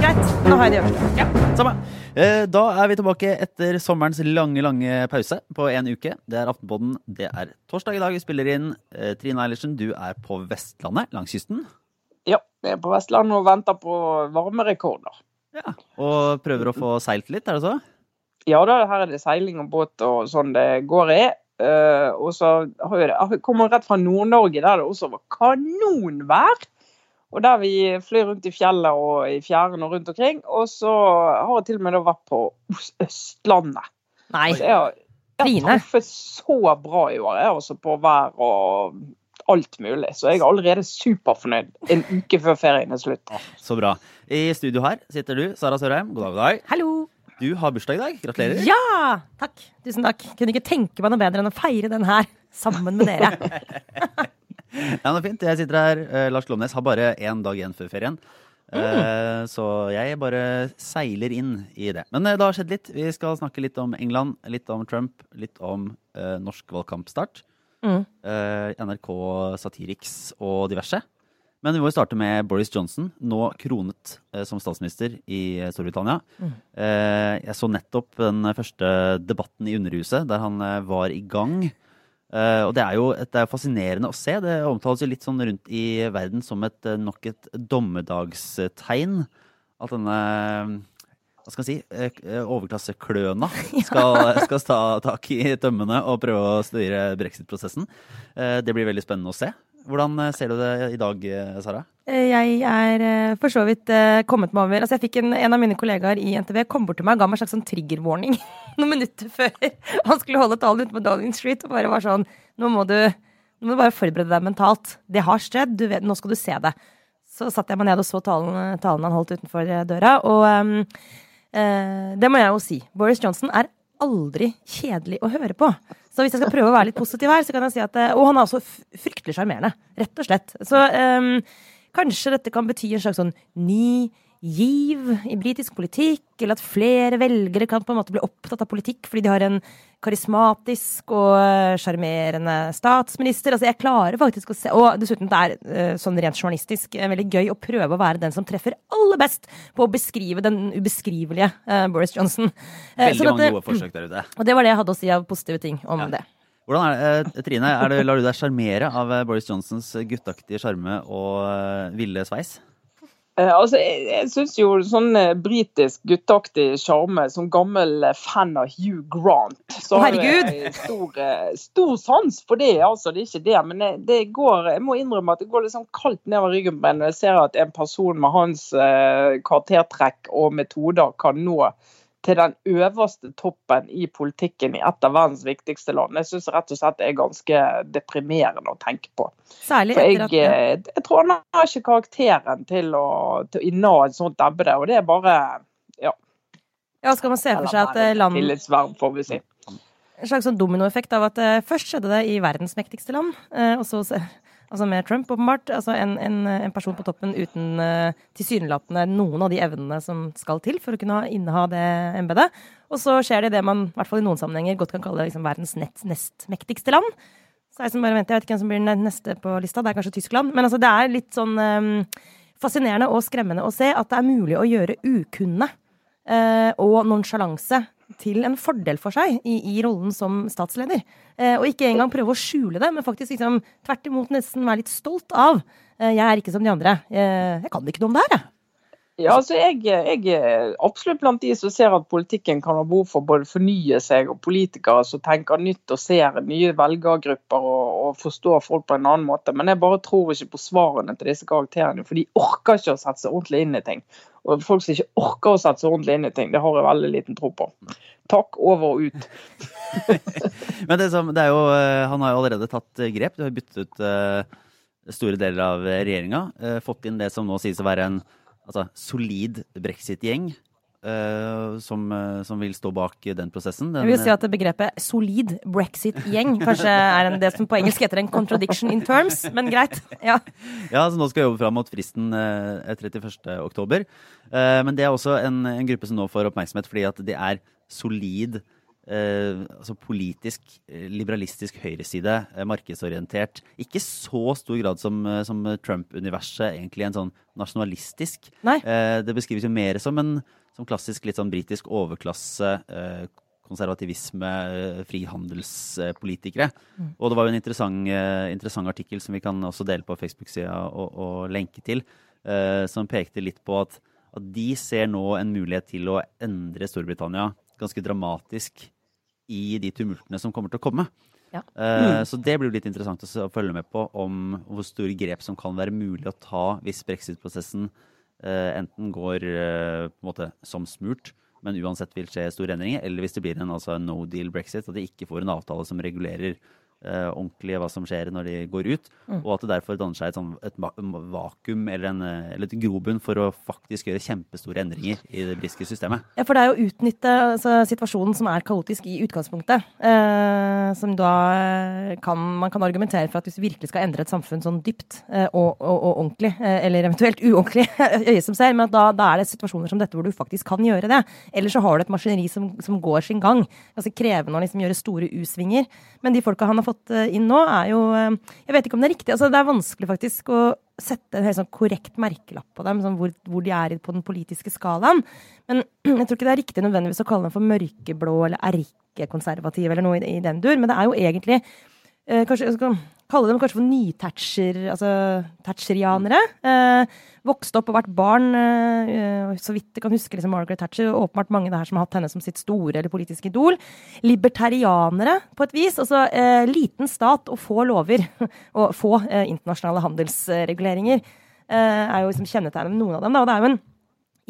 Greit. Nå har jeg det øverste. Ja. Samme. Eh, Da er vi tilbake etter sommerens lange, lange pause på en uke. Det er Aftenpodden. Det er torsdag i dag vi spiller inn. Eh, Trine Eilertsen, du er på Vestlandet, langs kysten. Ja, jeg er på Vestlandet og venter på varmerekorder. Ja. Og prøver å få seilt litt, er det så? Ja da, her er det seiling og båt og sånn det går i. Eh, og så har jeg, kommer rett fra Nord-Norge, der det også var kanonvær. Og der vi flyr rundt i fjellet og i fjæren og rundt omkring. Og så har jeg til og med da vært på Østlandet. Nei. Så jeg jeg har truffet så bra i år, jeg, altså på vær og alt mulig. Så jeg er allerede superfornøyd en uke før ferien er slutt. Så bra. I studio her sitter du, Sara Sørheim. God dag, god dag. Hallo. Du har bursdag i dag. Gratulerer. Ja! Takk. Tusen takk. Kunne ikke tenke meg noe bedre enn å feire den her sammen med dere. Ja, det er fint. Jeg sitter her. eh, Lars Glomnes har bare én dag igjen før ferien. Eh, så jeg bare seiler inn i det. Men eh, det har skjedd litt. Vi skal snakke litt om England, litt om Trump, litt om eh, norsk valgkampstart. Mm. Eh, NRK Satiriks og diverse. Men vi må jo starte med Boris Johnson, nå kronet eh, som statsminister i Storbritannia. Storbritannia. Eh, jeg så nettopp den første debatten i Underhuset, der han eh, var i gang. Eh, og det er jo det er fascinerende å se. Det omtales jo litt sånn rundt i verden som et, eh, nok et dommedagstegn. At denne hva skal jeg si, eh, eh, overklassekløna skal, skal ta tak i tømmene og prøve å styre brexit-prosessen. Eh, Det blir veldig spennende å se. Hvordan eh, ser du det i dag, eh, Sara? Eh, Jeg er for så vidt kommet meg over Altså, jeg fikk en, en av mine kollegaer i NTV kom bort til meg og ga meg en slags sånn trigger-warning noen minutter før han skulle holde talen ute på Downing Street, og bare var sånn Nå må du, nå må du bare forberede deg mentalt. Det har skjedd. Vet, nå skal du se det. Så satte jeg meg ned og så talen, talen han holdt utenfor døra, og um, uh, det må jeg jo si. Boris Johnson er aldri kjedelig å høre på. Så hvis jeg skal prøve å være litt positiv her, så kan jeg si at eh, Og han er også fryktelig sjarmerende. Rett og slett. Så um, kanskje dette kan bety en slags sånn ny giv i britisk politikk, eller at flere velgere kan på en måte bli opptatt av politikk fordi de har en karismatisk og eh, sjarmerende statsminister. Altså, jeg klarer faktisk å se Og dessuten, det er eh, sånn rent journalistisk veldig gøy å prøve å være den som treffer aller best på å beskrive den ubeskrivelige eh, Boris Johnson. Eh, Veldig sånn mange det- gode forsøk der ute. Og det var det jeg hadde å si av positive ting om Ja. det. Hvordan er det, eh, Trine, er det, lar du deg sjarmere av Boris Johnsons guttaktige sjarme og ville sveis? Eh, altså, jeg, jeg syns jo sånn eh, britisk gutteaktig sjarme, som gammel eh, fan av Hugh Grant, så har jeg stor, eh, stor sans for det. altså, Det er ikke det. Men det, går, jeg må innrømme at det går litt sånn kaldt nedover ryggen på en når jeg ser at en person med hans karaktertrekk og metoder kan nå til den øverste toppen i politikken i et av verdens viktigste land. Jeg syns rett og slett det er ganske deprimerende å tenke på. Særlig etter jeg, at ja. eh, jeg tror han har ikke karakteren til å, til å inna et sånt embete. Og det er bare ja, skal man se for seg at eh, land tillitsverv, får vi si. en slags sånn dominoeffekt av at eh, først skjedde det i verdens mektigste land, og så altså med Trump, åpenbart. Altså en, en, en person på toppen uten uh, tilsynelatende noen av de evnene som skal til for å kunne inneha det embetet. Og så skjer det i det man i hvert fall i noen sammenhenger godt kan kalle liksom, verdens nett, nest mektigste land. Så jeg som bare venter, jeg vet ikke hvem som blir den neste på lista, det er kanskje Tyskland. Men altså, det er litt sånn um, fascinerende og skremmende å se at det er mulig å gjøre ukunne og nonsjalanse til en fordel for seg i, i rollen som statsleder. Eh, og ikke engang prøve å skjule det, men faktisk liksom, tvert imot nesten være litt stolt av. Eh, jeg er ikke som de andre. Eh, jeg kan ikke noe om det her, jeg. Ja, altså jeg, jeg er absolutt blant de som ser at politikken kan ha behov for både fornye seg og politikere som tenker nytt og ser nye velgergrupper og, og forstår folk på en annen måte. Men jeg bare tror ikke på svarene til disse karakterene, for de orker ikke å sette seg ordentlig inn i ting. Og folk som ikke orker å sette seg ordentlig inn i ting, det har jeg veldig liten tro på. Takk, over og ut. Men det som, det er jo, eh, han har jo allerede tatt eh, grep. Du har byttet ut uh, store deler av regjeringa. Uh, Fått inn det som nå sies å være en altså, solid brexit-gjeng. Eh, som, uh, som vil stå bak den prosessen. Den, Jeg vil si at begrepet solid brexit-gjeng kanskje er en, det som på engelsk heter en contradiction in terms, men greit. Ja. Ja, så nå skal jeg jobbe fram mot fristen uh, 31. oktober. Eh, men det er også en, en gruppe som nå får oppmerksomhet fordi at det er solid eh, altså politisk, eh, liberalistisk høyreside, eh, markedsorientert. Ikke så stor grad som, som Trump-universet, egentlig en sånn nasjonalistisk. Eh, det beskrives jo mer som en som klassisk litt sånn britisk overklasse, eh, konservativisme, frihandelspolitikere. frihandelspolitikere. Og det var jo en interessant, eh, interessant artikkel som vi kan også dele på Facebook-sida og, og lenke til, eh, som pekte litt på at, at de ser nå en mulighet til å endre Storbritannia ganske dramatisk i de tumultene som kommer til å komme. Ja. Mm. Så det blir litt interessant å å følge med på om hvor store grep som kan være mulig å ta hvis brexit-prosessen eh, enten går eh, på en måte som smurt, men uansett vil skje store endringer, eller hvis det blir en altså, no deal brexit, at de ikke får en avtale som regulerer eh, ordentlig hva som skjer når de går ut, og at det derfor danner seg et, sånn, et vakuum eller, en, eh, eller et grobunn for å faktisk gjøre kjempestore endringer i det britiske systemet. Ja, for det er jo å utnytte altså, situasjonen som er kaotisk i utgangspunktet. Eh, som da eh, kan Man kan argumentere for at hvis du virkelig skal endre et samfunn sånn dypt eh, og, og, og ordentlig, eh, eller eventuelt uordentlig, øye som ser, men at da, da er det situasjoner som dette hvor du faktisk kan gjøre det. Eller så har du et maskineri som, som går sin gang. Altså krevende å liksom gjøre store U-svinger. Men de folka han har fått eh, inn nå, er jo eh, Jeg vet ikke om det er riktig. altså Det er vanskelig faktisk å sette en helt sånn korrekt merkelapp på dem, sånn hvor, hvor de er på den politiske skalaen. Men jeg tror ikke det er riktig nødvendigvis å kalle dem for mørkeblå eller erkekonservative eller noe i, i den dur, men det er jo egentlig eh, Kanskje jeg skal kalle dem kanskje for ny-Thatcher, altså Thatcherianere. Eh, vokste opp og vært barn, eh, så vidt jeg kan huske liksom Margaret Thatcher. Åpenbart mange der som har hatt henne som sitt store eller politiske idol. Libertarianere, på et vis. Altså eh, liten stat og få lover. og få eh, internasjonale handelsreguleringer. Eh, er jo liksom kjennetegnet med noen av dem. Da. Og det er jo en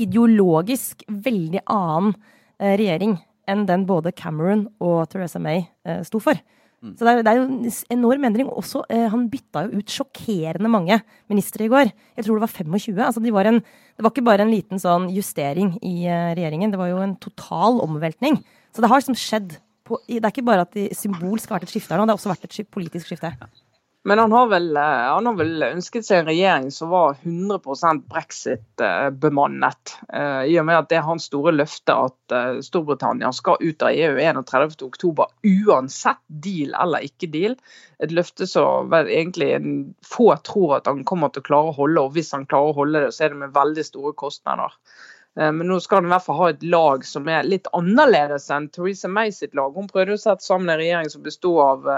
ideologisk veldig annen eh, regjering enn den både Cameron og Theresa May eh, sto for. Så det er, det er jo en enorm endring. Også, eh, han bytta jo ut sjokkerende mange ministre i går. Jeg tror det var 25. Altså, de var en, det var ikke bare en liten sånn justering i eh, regjeringen, det var jo en total omveltning. Så det har liksom skjedd på, Det er ikke bare at de symbolsk har vært et skifte her nå, det har også vært et politisk skifte. Men han har, vel, eh, han har vel ønsket seg en regjering som var 100% brexit-bemannet. eh, I og med at det er hans store løfte at eh, Storbritannia skal ut av EU 31.10, uansett deal eller ikke deal. Et løfte som vel egentlig få tror at han kommer til å klare å holde, og hvis han klarer å holde det, så er det med veldig store kostnader. Men nå skal han i hvert fall ha et lag som er litt annerledes enn Theresa May sitt lag. Hun prøvde å sette sammen en regjering som bestod av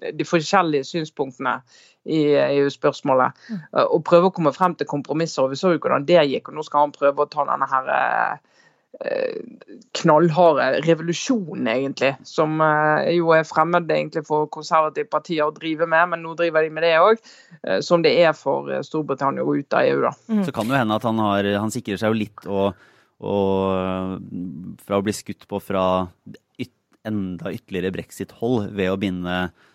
de forskjellige synspunktene i EU-spørsmålet. eh, Og prøve å komme frem til kompromisser. og Vi så jo hvordan det gikk. og Nå skal han prøve å ta denne her eh, eh, knallharde revolusjonen, egentlig. Som eh, jo er fremmed egentlig for konservative partier å drive med, men nå driver de med det òg. Som det er for eh, Storbritannia å gå ut av EU. da. Så kan det jo hende at han, har, han sikrer seg jo litt og, og fra å bli skutt på fra yt, enda ytterligere brexit-hold ved å binde eh,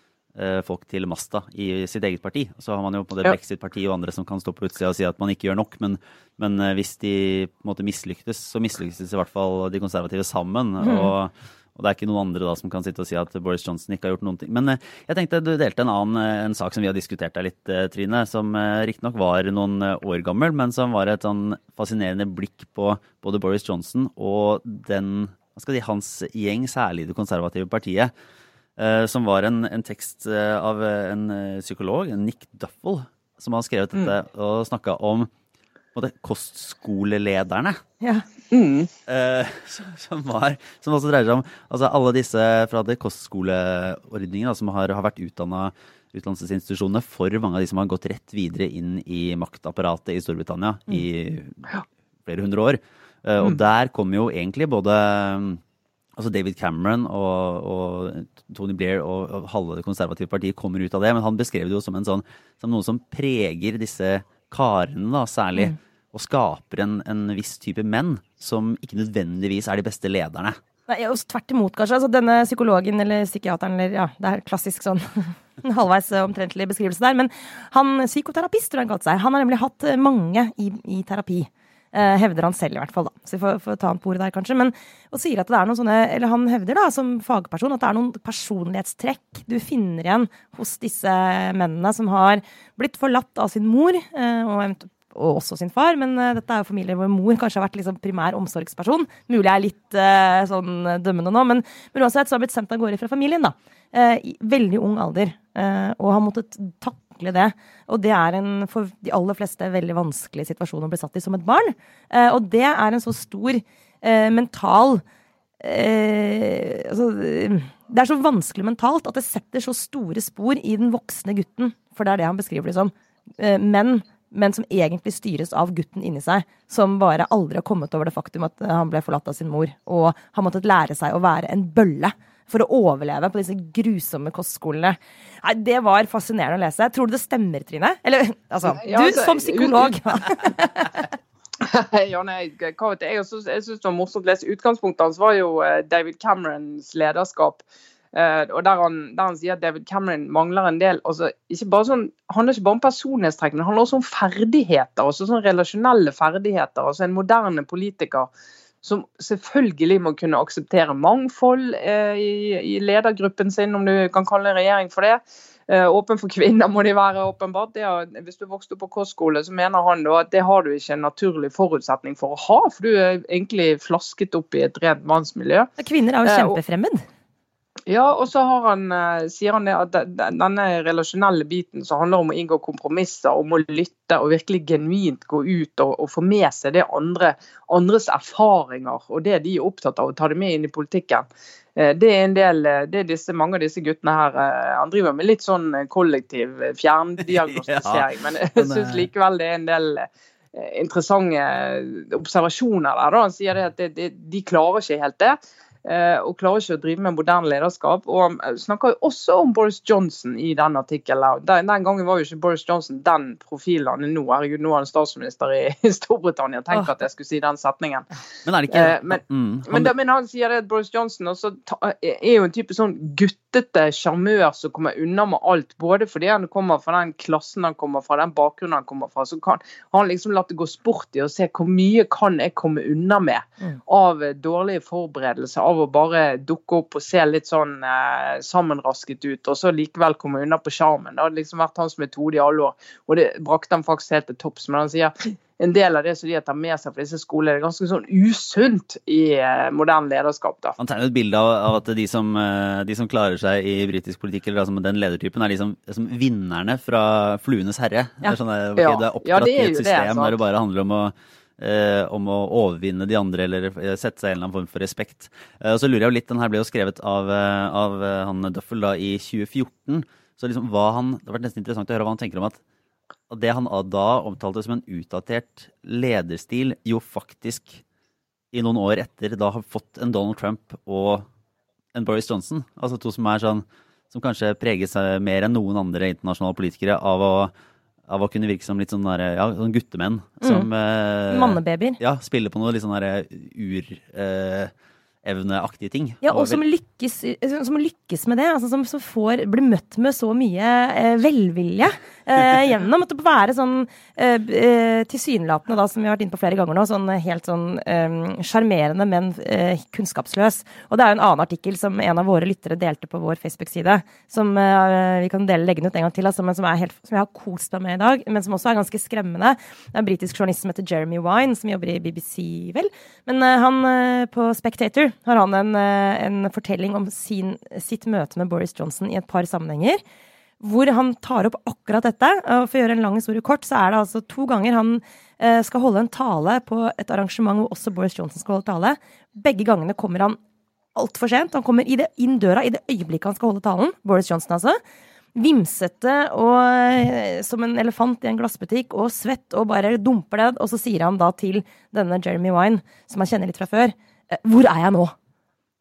folk til masta i sitt eget parti. Så har man jo på det Ja. brexit-partiet og andre som kan stå på utsida og si at man ikke gjør nok. Men, men eh, hvis de på en måte mislyktes, så mislyktes i hvert fall de konservative sammen. Og, og det er ikke noen andre da som kan sitte og si at Boris Johnson ikke har gjort noen ting. Men eh, jeg tenkte du delte en annen eh, en sak som vi har diskutert der litt, eh, Trine. Som eh, riktignok var noen eh, år gammel, men som var et sånn fascinerende blikk på både Boris Johnson og den, hva skal de, hans gjeng, særlig det konservative partiet. Eh, Som var en, en tekst eh, av eh, en psykolog, Nick Duffel, som har skrevet dette og snakka om på kostskolelederne. Ja. Mm. Eh, som, var, som også dreier seg om altså alle disse fra det kostskoleordningen da, som har, har vært utdanna utdannelsesinstitusjonene for mange av de som har gått rett videre inn i maktapparatet i Storbritannia i flere hundre år. Eh, og der kom jo egentlig både mm, Altså David Cameron og, og Tony Blair og, og halve det konservative partiet kommer ut av det, men han beskrev det jo som, en sånn, som noe som preger disse karene, da, særlig, og skaper en, en viss type menn som ikke nødvendigvis er de beste lederne. Nei, tvert imot, kanskje. Altså, denne psykologen eller psykiateren eller ja, det er klassisk sånn en halvveis eh, omtrentlig beskrivelse der. Men han psykoterapist, tror jeg han kalte seg. Han har nemlig hatt eh, mange i, i terapi. Eh, hevder han selv, i hvert fall. da. Så vi får, får ta han på ordet der, kanskje. Men, og sier at det er noen sånne, eller han hevder da, som fagperson at det er noen personlighetstrekk du finner igjen hos disse mennene som har blitt forlatt av sin mor, eh, og og også sin far, men uh, dette er jo familier hvor mor kanskje har vært liksom primær omsorgsperson. Mulig jeg er litt sånn dømmende nå, men, men uansett så har blitt sendt av gårde fra familien. da. I veldig ung alder. og har måttet takle det. Og det er en for de aller fleste veldig vanskelig situasjon å bli satt i som et barn. og det er en så stor mental altså, Det er så vanskelig mentalt at det setter så store spor i den voksne gutten. For det er det han beskriver det som. men men som egentlig styres av gutten inni seg, som bare aldri har kommet over det faktum at eh, han ble forlatt av sin mor, og har måttet lære seg å være en bølle for å overleve på disse grusomme kostskolene. Nei, Det var fascinerende å lese. Tror du det stemmer, Trine? Eller altså, du altså, som psykolog. ja, nei, hva vet jeg. Syns det var morsomt å lese. Utgangspunktet hans var jo eh, David Camerons lederskap. Uh, og der han, der han, sier at David Cameron mangler en del altså, ikke bare sånn, handler ikke bare om personlighetstrekk, men han handler også om ferdigheter. også sånn Relasjonelle ferdigheter. altså En moderne politiker som selvfølgelig må kunne akseptere mangfold eh, i, i, ledergruppen sin, om du kan kalle en regjering for det. Eh, åpen for kvinner må de være, åpenbart. Er, hvis du vokste opp på kostskole, så mener han da at det har du ikke en naturlig forutsetning for å ha, for du er egentlig flasket opp i et rent mannsmiljø. Kvinner er jo kjempefremmed. Ja, og så han, eh, sier han at denne relasjonelle biten som handler om å inngå kompromisser, om å lytte og virkelig genuint gå ut og, og få med seg det andre, andres erfaringer og det de er opptatt av å ta det med inn i politikken. Eh, det er en del, eh, det er disse, Mange av disse guttene her Han driver med litt sånn kollektiv fjerndiagnostisering, ja, men jeg syns likevel det er en del interessante observasjoner der. Da. Han sier det at de, de klarer ikke helt det. Eh, og klarer ikke å drive med moderne lederskap. Og Han eh, snakker jo også om Boris Johnson i den artikkelen. Den, den, gangen var jo ikke Boris Johnson den profilen han er nå. Herregud, nå er han statsminister i, Storbritannia. Tenk oh. at jeg skulle si den setningen. Men er det ikke eh, men, mm, han... Men, men, han sier det at Boris Johnson også er jo en type sånn guttete sjarmør som kommer unna med alt. Både fordi han kommer fra den klassen han kommer fra, den bakgrunnen han kommer fra. Så kan han liksom latt det gå sport i å se hvor mye kan jeg komme unna med mm. av dårlige forberedelser av å bare dukke opp og se litt sånn eh, sammenrasket ut, og så likevel komme unna på sjarmen. Det hadde liksom vært hans metode i alle år, og det brakte han faktisk helt til topps. Men han sier en del av det som de har tatt med seg fra disse skolene, er ganske sånn usunt i eh, moderne lederskap. da. Han tegner et bilde av, at de som, eh, de som, klarer seg i britisk politikk, eller altså den ledertypen, er liksom, som vinnerne fra 'Fluenes herre'. Ja. Det er sånn, okay, ja. er oppdratt ja, det er i et system det, der det bare handler om å eh, om å overvinne de andre eller eh, sette seg i en eller annen form for respekt. Eh, og så lurer jeg jo litt, Den her ble jo skrevet av, eh, av eh, han Duffel da i 2014. Så liksom hva han, Det har vært nesten interessant å høre hva han tenker om at det han da omtalte som en utdatert lederstil, jo faktisk i noen år etter da har fått en Donald Trump og en Boris Johnson. Altså to som er sånn som kanskje preges mer enn noen andre internasjonale politikere av å av å kunne virke som litt sånn, der, ja, sånn guttemenn. Som mm. eh, Mannebabyer. Ja, spiller på noe litt sånn ur... Eh, evneaktige ting. Ja, og som lykkes, som lykkes, med det. Altså, som, som får, blir møtt med så mye eh, velvilje eh, gjennom. At det være sånn eh, eh, tilsynelatende, da, som vi har vært inne på flere ganger nå, sånn helt sånn eh, sjarmerende, men eh, kunnskapsløs. Og det er jo en annen artikkel som en av våre lyttere delte på vår Facebook-side, som vi kan dele legge den ut en gang til, altså, men som, helt, som, jeg har kost meg med i dag, men som også er ganske skremmende. Det er en britisk journalist som heter Jeremy Wine, som jobber i BBC, vel. Men han på Spectator har han en, en fortelling om sin, sitt møte med Boris Johnson i et par sammenhenger hvor han tar opp akkurat dette. Og for å gjøre en lang historie kort, så er det altså to ganger han eh, skal holde en tale på et arrangement hvor også Boris Johnson skal holde tale. Begge gangene kommer han altfor sent. Han kommer det, inn døra i det øyeblikket han skal holde talen. Boris Johnson, altså. Vimsete og eh, som en elefant i en glassbutikk og svett og bare dumper ned. Og så sier han da til denne Jeremy Wine, som han kjenner litt fra før, eh, hvor er jeg nå?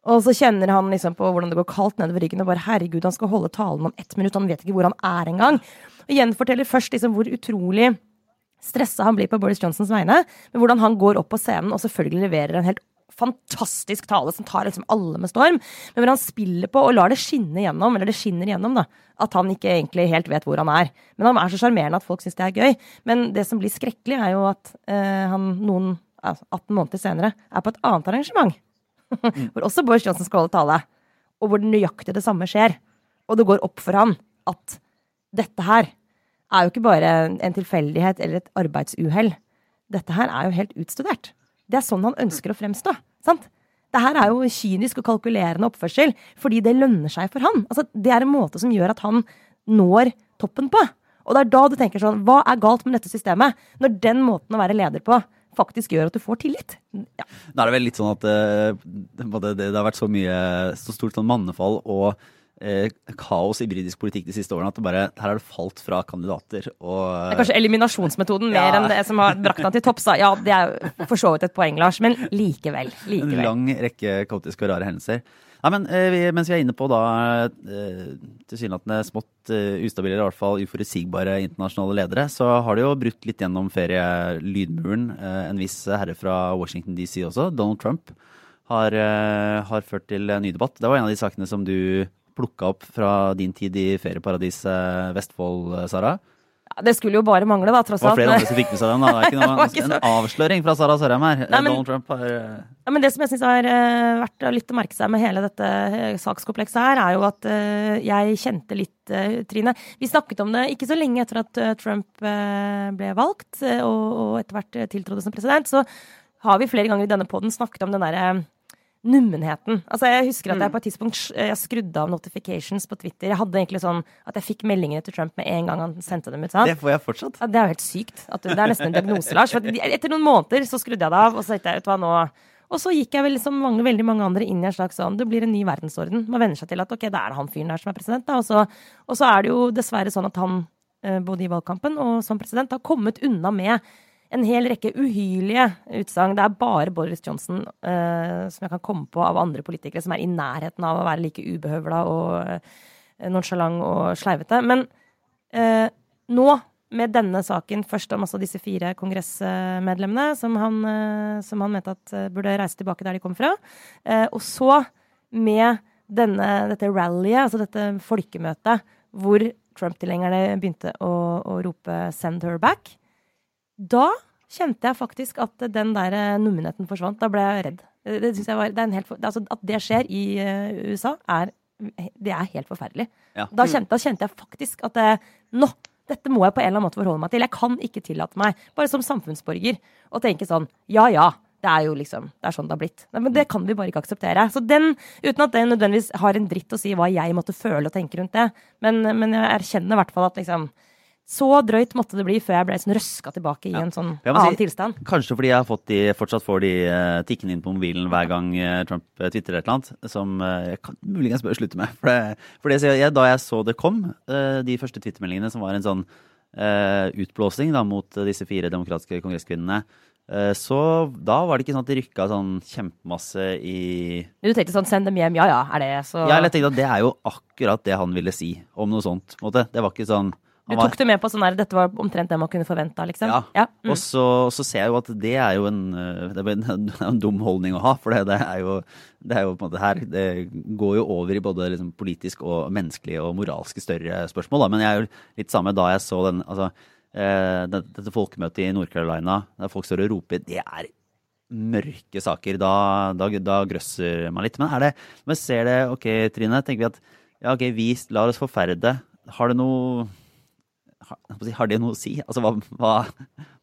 Og så kjenner han liksom på hvordan det går kaldt nedover ryggen, og bare herregud, han skal holde talen om ett minutt, han vet ikke hvor han er engang. Og gjenforteller først liksom hvor utrolig stressa han blir på Boris Johnsons vegne, men hvordan han går opp på scenen og selvfølgelig leverer en helt fantastisk tale som tar liksom alle med storm, men hvor han spiller på og lar det skinne gjennom, eller det skinner gjennom, da, at han ikke egentlig helt vet hvor han er. Men han er så sjarmerende at folk syns det er gøy. Men det som blir skrekkelig, er jo at eh, han noen altså 18 måneder senere er på et annet arrangement. hvor også Boris Johnson skal holde tale, og hvor nøyaktig det samme skjer. Og det går opp for han at dette her er jo ikke bare en tilfeldighet eller et arbeidsuhell. Dette her er jo helt utstudert. Det er sånn han ønsker å fremstå. sant? Det her er jo kynisk og kalkulerende oppførsel fordi det lønner seg for han. Altså, det er en måte som gjør at han når toppen på. Og det er da du tenker sånn Hva er galt med dette systemet? Når den måten å være leder på faktisk gjør at du får tillit. Ja. Nå er det vel litt sånn at uh, det, det, har vært så mye så stort sånn mannefall og eh, kaos i britisk politikk de siste årene at det bare, her har det falt fra kandidater. Og, det er kanskje eliminasjonsmetoden mer ja. enn det som har brakt ham til topps. Ja, det er for så vidt et poeng, Lars, men likevel. likevel. En lang rekke kaotiske og rare hendelser. Nei, men eh, vi, Mens vi er inne på da eh, tilsynelatende smått uh, ustabile, eller i hvert fall uforutsigbare internasjonale ledere, så har det jo brutt litt gjennom ferielydmuren. En viss herre fra Washington DC også, Donald Trump, har, har ført til ny debatt. Det var en av de sakene som du plukka opp fra din tid i ferieparadiset Vestfold, Sara? Det skulle jo bare mangle, da, tross alt. Det var flere andre som fikk med seg den. Da. Det er ikke noe, en avsløring fra Sara Sørheim her. Nei, men, Donald Trump har eh, ja, men Det som jeg syns har uh, vært litt å merke seg med hele dette uh, sakskomplekset her, er jo at jeg kjente litt Trine. Vi snakket om det ikke så lenge etter at Trump ble valgt, og, og etter hvert tiltrådte som president. Så har vi flere ganger i denne poden snakket om den derre nummenheten. Altså, jeg husker at jeg mm. på et tidspunkt jeg skrudde av notifications på Twitter. Jeg hadde egentlig sånn at jeg fikk meldingene til Trump med en gang han sendte dem ut. Sant? Det får jeg fortsatt. Ja, det er jo helt sykt. det er nesten en diagnose, Lars. Etter noen måneder så skrudde jeg det av, og så tenkte jeg, vet hva nå og så gikk jeg vel som mange, veldig mange andre inn i en slags sånn Det blir en ny verdensorden. Man venner seg til at ok, det er han fyren der som er president. Da. Og, så, og så er det jo dessverre sånn at han, eh, både i valgkampen og som president, har kommet unna med en hel rekke uhyrlige utsagn. Det er bare Boris Johnson uh, som jeg kan komme på av andre politikere som er i nærheten av å være like ubehøvla og uh, nonsjalant og sleivete. Men uh, nå, med denne saken, først om altså disse fire kongressmedlemmene som han, som han mente at burde reise tilbake der de kom fra, og så med denne, dette rallyet, altså dette folkemøtet, hvor Trump-tilhengerne begynte å, å rope 'send her back' da kjente jeg faktisk at den der eh, nummenheten forsvant. Da ble jeg redd. Det, jeg var, det helt, altså, at det skjer i uh, USA, er, det er helt forferdelig. Ja. Da, kjente, da, kjente, jeg faktisk at nå, dette må jeg på en eller annen måte forholde meg til. Jeg kan ikke tillate meg, bare som samfunnsborger, å tenke sånn ja ja. Det er jo liksom, det er sånn det har blitt. Nei, men det kan vi bare ikke akseptere. Så den, Uten at det nødvendigvis har en dritt å si hva jeg måtte føle og tenke rundt det. Men, men jeg erkjenner i hvert fall at liksom, så drøyt måtte det bli før jeg ble sånn røska tilbake i ja. en sånn annen si, tilstand. Kanskje fordi jeg fått de, fortsatt får de uh, tikkende inn på mobilen hver gang uh, Trump tvitrer twitterer et eller annet, som uh, jeg kan muligens bør slutte med. For, det, for det, jeg, da jeg så det kom, de første twittermeldingene som var en sånn utblåsing da, mot disse fire demokratiske kongresskvinnene, så da var det ikke sånn at de rykka sånn kjempemasse i Du tenkte sånn 'send dem hjem', ja ja, er det så Ja, jeg tenkte at det er jo akkurat det han ville si om noe sånt. måte. Det var ikke sånn du tok det med på sånn her dette var omtrent det man kunne forventa, liksom? Ja. ja. Mm. Og så, så, ser jeg jo at det er jo en, eh, det er en, en dum holdning å ha. For det, det, er jo, det er jo på en måte her Det går jo over i både liksom politisk og menneskelig og moralske større spørsmål. Da. Men jeg er jo litt samme da jeg så den altså, eh, dette folkemøtet i Nord-Carolina, der folk står og roper, det er mørke saker. Da, da, da grøsser man litt. Men er det, når vi ser det, ok Trine, tenker vi at ja, ok, vi lar oss forferde. Har det noe har det noe å si? Altså, hva, hva,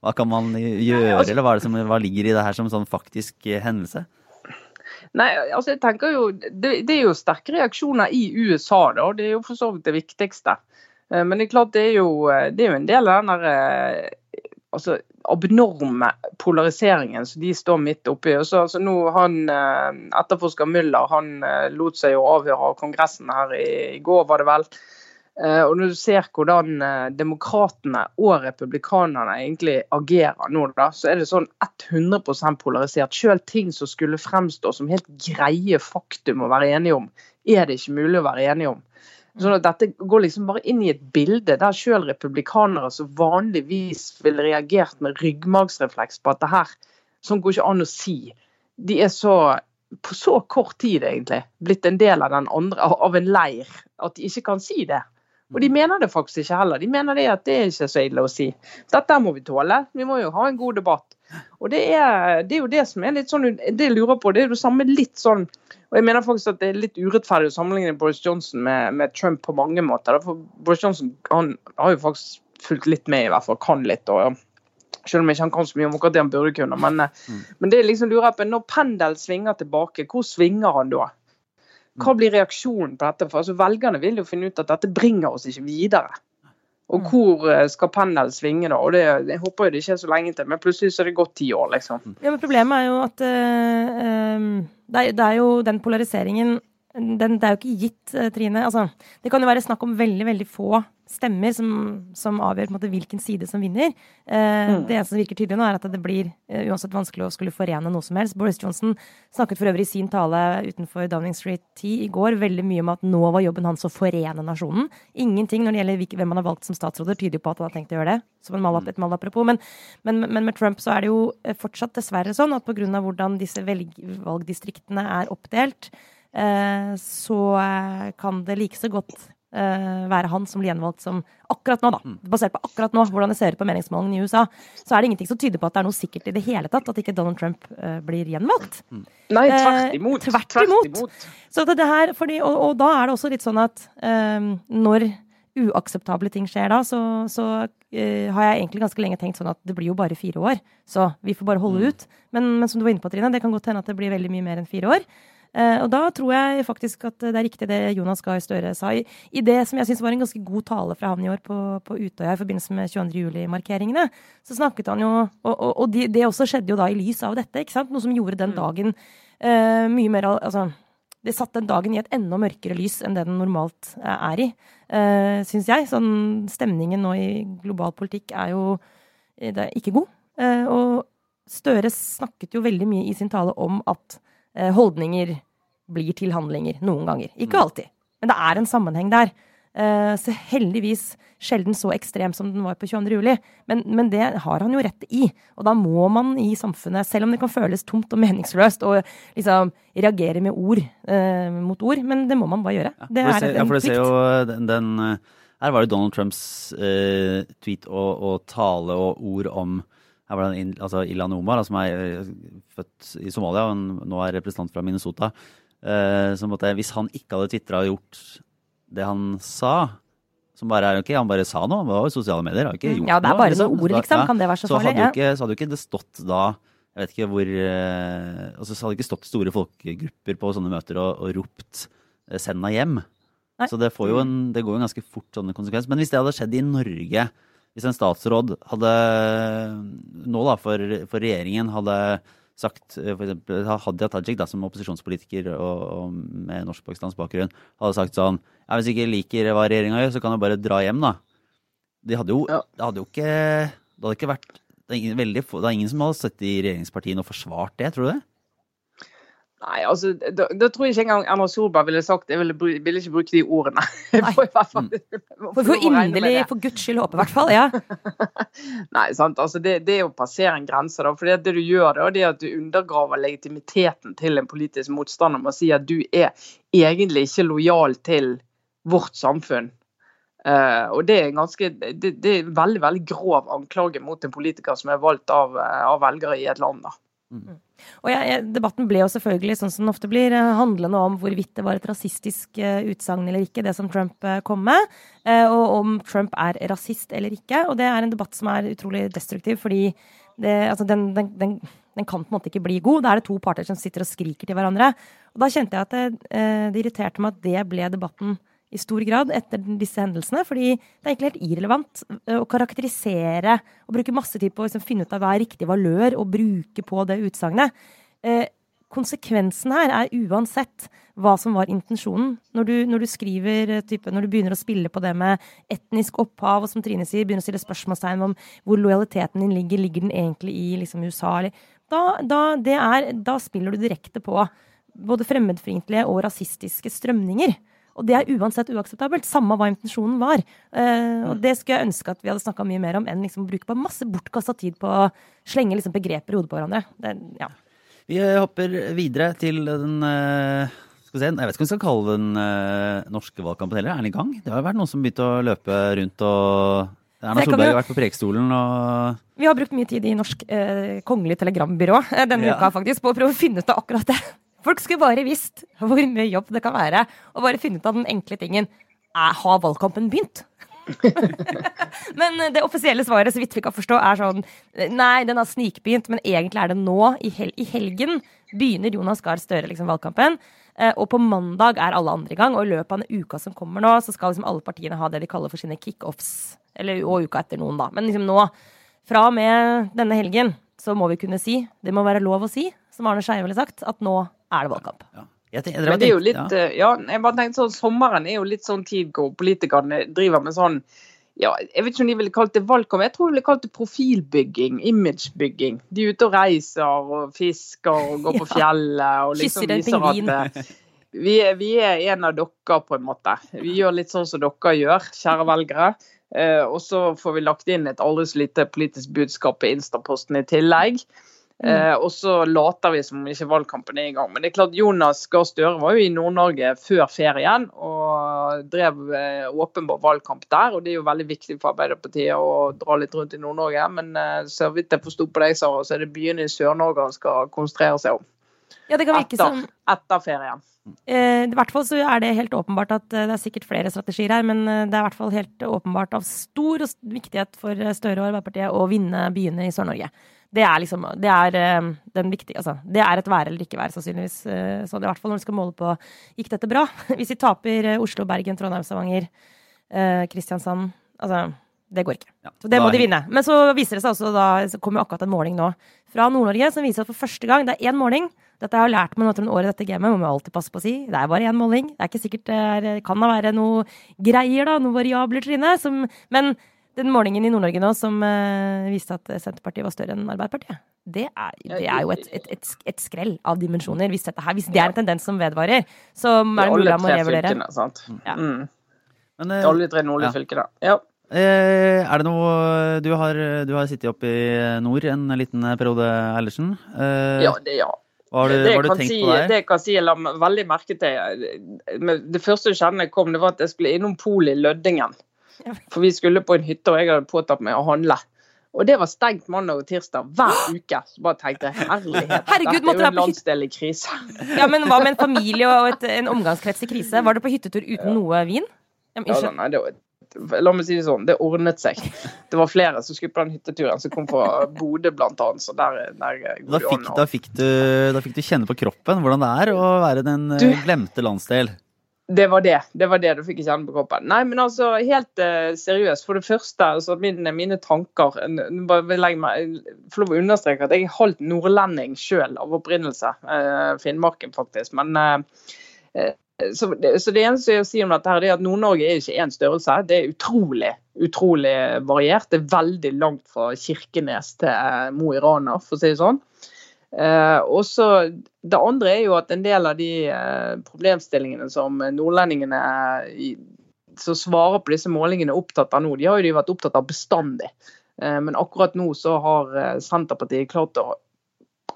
hva kan man gjøre, altså- eller hva, som, hva, ligger i det her som sånn faktisk eh, hendelse? Nei, altså jeg tenker jo, det, det, er jo sterke reaksjoner i USA, da. Det er jo for så vidt det viktigste. Eh, men det er klart det er jo, eh, det er jo en del av den der altså, abnorme polariseringen som de står midt oppi. Så, altså, nå han, Etterforsker Müller han lot seg jo avhøre av Kongressen her i, i går, var det vel. Eh, og når du ser hvordan eh, demokratene og republikanerne egentlig agerer nå, da, så er det sånn 100 polarisert. Selv ting som skulle fremstå som helt greie faktum å være enige om, er det ikke mulig å være enige om. Sånn at Dette går liksom bare inn i et bilde der selv republikanere som vanligvis ville reagert med ryggmargsrefleks på at det her sånn går ikke an å si. De er så på så kort tid egentlig blitt en del av, andre, av en leir at de ikke kan si det. Og de mener det faktisk ikke heller. De mener det at det er ikke så ille å si. Dette må vi tåle. Vi må jo ha en god debatt. Og det er, det er jo det som er litt sånn Det jeg lurer på, det er jo det samme litt sånn Og jeg mener faktisk at det er litt urettferdig å sammenligne Boris Johnson med, med Trump på mange måter. For Boris Johnson han har jo faktisk fulgt litt med, i hvert fall. Kan litt. og selv om jeg ikke kan så mye om akkurat det han burde kunne. Men, mm. men det liksom lurer på, når pendelen svinger tilbake, hvor svinger han da? Hva blir reaksjonen på dette? For altså, Velgerne vil jo finne ut at dette bringer oss ikke videre. Og mm. hvor eh, skal pendelen svinge da? Og det, Jeg håper jo det ikke er så lenge til, men plutselig så er det gått ti år, liksom. Ja, men Problemet er jo at uh, det, er, det, er, jo den polariseringen den, Det er jo ikke gitt, Trine. Altså, det kan jo være snakk om veldig, veldig få stemmer som, som avgjør måte, hvilken side som vinner. Eh, mm. Det eneste som virker tydelig nå, er at det blir uh, uansett vanskelig å skulle forene noe som helst. Boris Johnson snakket for øvrig i sin tale utenfor Downing Street 10 i går veldig mye om at nå var jobben hans å forene nasjonen. Ingenting når det gjelder hvem han har valgt som statsråder, tyder på at han har tenkt å gjøre det. Som mal, mm. et malapropos. Men, men, men, med Trump så er det jo eh, fortsatt dessverre sånn at pga. hvordan disse valgdistriktene er oppdelt, eh, så kan det like så godt uh, være han som blir gjenvalgt som akkurat nå, da. Mm. Basert på akkurat nå, hvordan det ser ut på meningsmålingene i USA, så er det ingenting som tyder på at det er noe sikkert i det hele tatt at ikke Donald Trump blir gjenvalgt. Mm. Nei, tvert imot. Uh, tvert imot. Så det, det her, fordi, og, og, da er det også litt sånn at når uakseptable ting skjer da, så, så uh, har jeg egentlig ganske lenge tenkt sånn at det blir jo bare fire år. Så vi får bare holde mm. ut. Men, men, som du var inne på, Trine, det kan godt hende at det blir veldig mye mer enn fire år. Uh, og da tror jeg faktisk at det er riktig det Jonas Gahr Støre sa. I, I, det som jeg syns var en ganske god tale fra han i år på, på Utøya i forbindelse med 22. juli-markeringene, så snakket han jo Og, og, og de, det også skjedde jo da i lys av dette, ikke sant? Noe som gjorde den mm. dagen uh, mye mer Altså det satte den dagen i et enda mørkere lys enn det den normalt eh, er i, uh, syns jeg. Sånn stemningen nå i global politikk er jo er ikke god. Uh, og Støre snakket jo veldig mye i sin tale om at holdninger blir til handlinger noen ganger. Ikke alltid, men det er en sammenheng der. Uh, så heldigvis sjelden så ekstrem som den var på 22. juli. Men, men, det har han jo rett i. Og da må man i samfunnet, selv om det kan føles tomt og meningsløst, og liksom reagere med ord eh, mot ord, men det må man bare gjøre. Ja, det er ser, en ja, for plikt. Jo, den, den, her var det Donald Trumps eh, tweet og, og, tale og ord om her var det altså Ilan Omar, som er født i Somalia og nå er representant fra Minnesota. Uh, så måtte, hvis han ikke hadde tvitra og gjort det han sa som bare er ok, Han bare sa noe, det var jo sosiale medier. har ikke gjort noe. Ja, det er bare liksom. ord, liksom. Kan det være så, så farlig? Hadde ikke, så hadde jo ikke det stått da Jeg vet ikke hvor uh, altså Så hadde ikke stått store folkegrupper på sånne møter og, og ropt 'send henne hjem'. Nei. Så det, får jo en, det går jo ganske fort sånne konsekvenser. Men hvis det hadde skjedd i Norge, hvis en statsråd hadde nå da for, for regjeringen hadde sagt f.eks. for eksempel, Hadia Tajik, da, som opposisjonspolitiker og, og med norsk-pakistansk bakgrunn, hadde sagt sånn ja, Hvis ikke liker hva regjeringa gjør, så kan du bare dra hjem, da. De hadde jo, ja. det hadde jo ikke Det hadde ikke vært det er, ingen, veldig, det er ingen som hadde sittet i regjeringspartiene og forsvart det, tror du det? Nei, altså, da, da, tror jeg ikke engang Erna Solberg ville sagt Jeg ville, ville ikke bruke de ordene. For, fall, for, for inderlig, for guds skyld håpe, i hvert fall. Ja. Nei, sant. Altså, det, det, er å passere en grense. da, for Det du gjør, da, det er at du undergraver legitimiteten til en politisk motstander med å si at du er egentlig ikke lojal til vårt samfunn. Uh, og det er, ganske, det, det er en veldig veldig grov anklage mot en politiker som er valgt av, av velgere i et land. da. Mm. Og jeg, jeg, Debatten ble jo selvfølgelig, sånn som den ofte blir, eh, handlende om hvorvidt det var et rasistisk uh, utsagn eller ikke, det som Trump uh, kom med. Uh, og om Trump er rasist eller ikke. Og det er en debatt som er utrolig destruktiv, fordi det, altså den, den, den, den, kan på en måte ikke bli god. Da er det to parter som sitter og skriker til hverandre. Og da kjente jeg at det, det irriterte meg at det ble debatten i stor grad etter disse hendelsene. Fordi det er egentlig helt irrelevant å karakterisere og bruke masse tid på å liksom, finne ut av hva er riktig valør å bruke på det utsagnet. Eh, konsekvensen her er uansett hva som var intensjonen. Når du, når du skriver, type, når du begynner å spille på det med etnisk opphav, og som Trine sier, begynner å stille spørsmålstegn om hvor lojaliteten din ligger, ligger den egentlig i liksom, USA, da, da, er, da spiller du direkte på både fremmedfiendtlige og rasistiske strømninger. Og det er uansett uakseptabelt, samme hva intensjonen var. Uh, og det skulle jeg ønske at vi hadde snakka mye mer om, enn liksom å bruke på masse bortkasta tid på å slenge liksom begreper i hodet på hverandre. Det, ja. Vi hopper videre til den uh, Jeg vet ikke om vi skal kalle den uh, norske valgkampen heller. Er den i gang? Det har vært noen som begynte å løpe rundt og Erna Solberg har vært på Prekestolen og Vi har brukt mye tid i Norsk eh, kongelig telegrambyrå denne ja. uka faktisk på å prøve å finne ut av akkurat det. Folk skulle bare visst hvor mye jobb det kan være å bare finne ut av den enkle tingen. Har valgkampen begynt? men det offisielle svaret, så vidt vi kan forstå, er sånn Nei, den har snikbegynt, men egentlig er det nå, i, hel i helgen, begynner Jonas Gahr Støre liksom valgkampen. Eh, og på mandag er alle andre i gang, og i løpet av den uka som kommer nå, så skal liksom alle partiene ha det de kaller for sine kickoffs. Eller og uka etter noen, da. Men liksom nå, fra og med denne helgen, så må vi kunne si, det må være lov å si, som Arne Skeie ville sagt, at nå er det valgkamp. Ja. Tenker, Men det er jo litt, ja. ja. jeg bare tenkte sånn, Sommeren er jo litt sånn tid hvor politikerne driver med sånn ja, Jeg vet ikke om de ville kalt det valgkamp, jeg tror de ville kalt det profilbygging. Imagebygging. De er ute og reiser og fisker og går på fjellet og liksom viser at vi er, vi er en av dere, på en måte. Vi gjør litt sånn som dere gjør, kjære velgere. Eh, og så får vi lagt inn et aldri så lite politisk budskap i Instaposten i tillegg. Mm. Eh, og så later vi som ikke valgkampen er i gang. Men det er klart Jonas Gahr Støre var jo i Nord-Norge før ferien og drev eh, åpenbar valgkamp der. Og det er jo veldig viktig for Arbeiderpartiet å dra litt rundt i Nord-Norge. Men så vidt jeg forsto på deg, Sara, så er det byene i Sør-Norge han skal konsentrere seg om. Ja, det kan virke etter, som... etter ferien. Eh, I hvert fall så er det helt åpenbart at eh, det er sikkert flere strategier her, men eh, det er i hvert fall helt åpenbart av stor viktighet for Støre og Arbeiderpartiet å vinne byene i Sør-Norge. Det er liksom Det er den viktige Altså, det er et være eller ikke være, sannsynligvis. Så det er i hvert fall når vi skal måle på Gikk dette bra? Hvis vi taper Oslo, Bergen, Trondheim, Stavanger, Kristiansand Altså det går ikke. Ja, så det må de vinne. Men så viser det seg også, da så kommer akkurat en måling nå fra Nord-Norge som viser at for første gang Det er én måling. Dette har jeg lært meg nå etter noen år i dette gamet, må man alltid passe på å si. Det er bare én måling. Det er ikke sikkert det er, kan da være noe greier, da. Noen variabler til inne. Som, men den målingen i Nord-Norge nå som uh, viste at Senterpartiet var større enn Arbeiderpartiet, det er, det er jo et, et, et, et, skrell av dimensjoner. Hvis, her, hvis det er en tendens som vedvarer, så er det mulig å revurdere. Ja. Mm. Men, uh, alle tre nordlige ja. fylkene. Ja. Eh, er det noe Du har, du har sittet oppe i nord en liten periode, Eilertsen. Eh, ja, det ja. Hva har du, hva har du tenkt si, på der? Det jeg kan si jeg la veldig merke til Det første jeg kjente jeg kom, det var at jeg skulle innom polet i Løddingen. For vi skulle på en hytte, og jeg hadde påtatt meg å handle. Og det var stengt mandag og tirsdag hver uke. Så bare tenkte jeg herlighet, Herregud, dette er jo en landsdel i krise. Ja, Men hva med en familie og et, en omgangskrets i krise? Var du på hyttetur uten ja. noe vin? Ja, ja, nei, det var La meg si det sånn, det ordnet seg. Det var flere som skulle på den hytteturen, som kom fra Bodø bl.a. Så der, der da, fikk, da, fikk du, da fikk du kjenne på kroppen hvordan det er å være den du, eh, glemte landsdel. Det var det. Det var det du fikk kjenne på kroppen. Nei, men altså, helt uh, seriøst. For det første, altså, mine, mine tanker bare vil jeg meg, Få lov å understreke at jeg er halvt nordlending sjøl av opprinnelse. Uh, Finnmarken, faktisk. Men uh, så det, så det, eneste jeg sier om dette her, er at Nord-Norge er ikke én størrelse. Det er utrolig utrolig variert. Det er veldig langt fra Kirkenes til eh, Mo i Rana, for å si det sånn. Eh, og så Det andre er jo at en del av de eh, problemstillingene som nordlendingene i, som svarer på disse målingene er opptatt av nå, de har jo de vært opptatt av bestandig. Eh, men akkurat nå så har eh, Senterpartiet klart å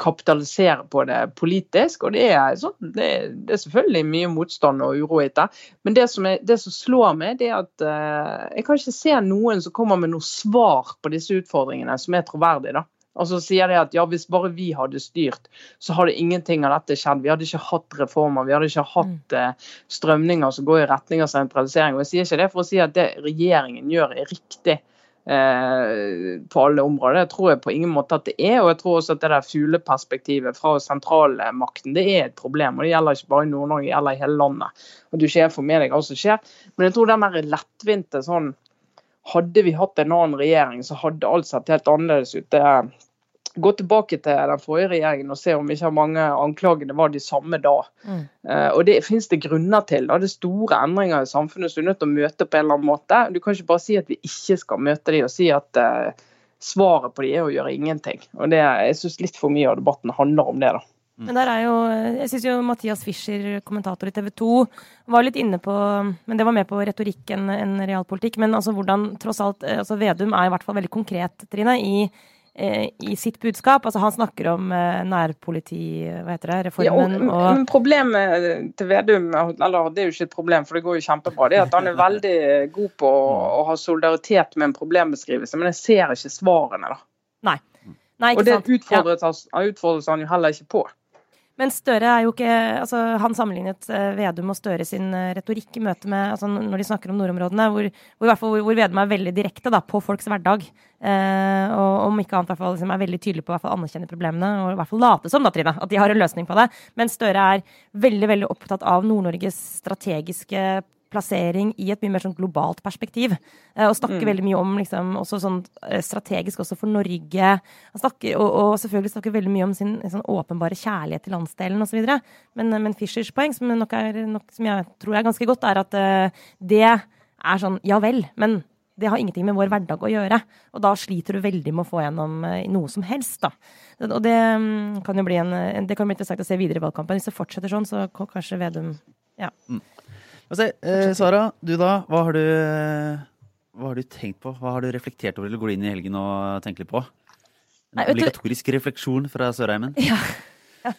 kapitalisere på det politisk. Og det er, sånn, det, det er selvfølgelig mye motstand og uro etter. Men det som, er, det som slår meg, det er at uh, jeg kan ikke se noen som kommer med noe svar på disse utfordringene som er troverdig. da. Altså sier de at ja, Hvis bare vi hadde styrt, så hadde ingenting av dette skjedd. Vi hadde ikke hatt reformer, vi hadde ikke hatt uh, strømninger som går i retning av sentralisering. Og Jeg sier ikke det for å si at det regjeringen gjør er riktig. Eh, på alle områder. Det tror jeg på ingen måte at det er. Og jeg tror også at det der fugleperspektivet fra sentralmakten det er et problem. og Det gjelder ikke bare i Nord-Norge, det gjelder i hele landet. Og Du ser for med deg hva som skjer. Men jeg tror den der lettvinte sånn Hadde vi hatt en annen regjering, så hadde alt sett helt annerledes ut. Det gå tilbake til den forrige regjeringen og se om ikke mange anklagene var de samme da. Mm. Uh, og Det finnes det grunner til. Da. Det er store endringer i samfunnet som du er nødt til å møte på en eller annen måte. Du kan ikke bare si at vi ikke skal møte de og si at uh, svaret på de er å gjøre ingenting. Og det, Jeg syns litt for mye av debatten handler om det. da. Mm. Men der er jo, jeg synes jo Mathias Fischer, kommentator i TV 2, var litt inne på Men det var mer på retorikk enn en realpolitikk. Men altså hvordan tross alt eh, altså Vedum er i hvert fall veldig konkret, Trine, i i sitt budskap. Altså Han snakker om eh, nærpoliti, hva heter det, reformen ja, og, og, Problemet til Vedum, eller det er jo ikke et problem, for det går jo kjempebra, det er at han er veldig god på å, å ha solidaritet med en problembeskrivelse, men jeg ser ikke svarene, da. Nei. Nei ikke og det utfordres, ja. utfordres han jo heller ikke på. Men Støre er jo ikke altså Han sammenlignet eh, Vedum og Støre sin eh, retorikk i møte med altså Når de snakker om nordområdene, hvor, hvor, hvor, hvor Vedum er veldig direkte da, på folks hverdag. Eh, og om ikke annet hvert fall, liksom, er veldig tydelig på å anerkjenne problemene og i hvert fall late som da, Trine, at de har en løsning på det. Men Støre er veldig veldig opptatt av Nord-Norges strategiske plassering i et mye mer sånn globalt perspektiv. Eh, og snakker mm. veldig mye om liksom, også sånn eh, strategisk også for Norge. Snakker, og, og, selvfølgelig snakker veldig mye om sin sånn åpenbare kjærlighet til landsdelen osv. Men, men Fischers poeng, som, nok er, nok, som jeg tror er ganske godt, er at uh, det er sånn ja vel, men det har ingenting med vår hverdag å gjøre. Og da sliter du veldig med å få gjennom noe som helst, da. Og det mm, kan jo bli en, det kan bli interessant å se videre i valgkampen. Hvis det fortsetter sånn, så kanskje Vedum Ja. Mm. Se, eh, Sara, du da. Hva har du, hva har du, tenkt på? Hva har du reflektert over eller går du inn i helgen og tenker litt på? En Nei, obligatorisk refleksjon fra Sørheimen? Ja. ja.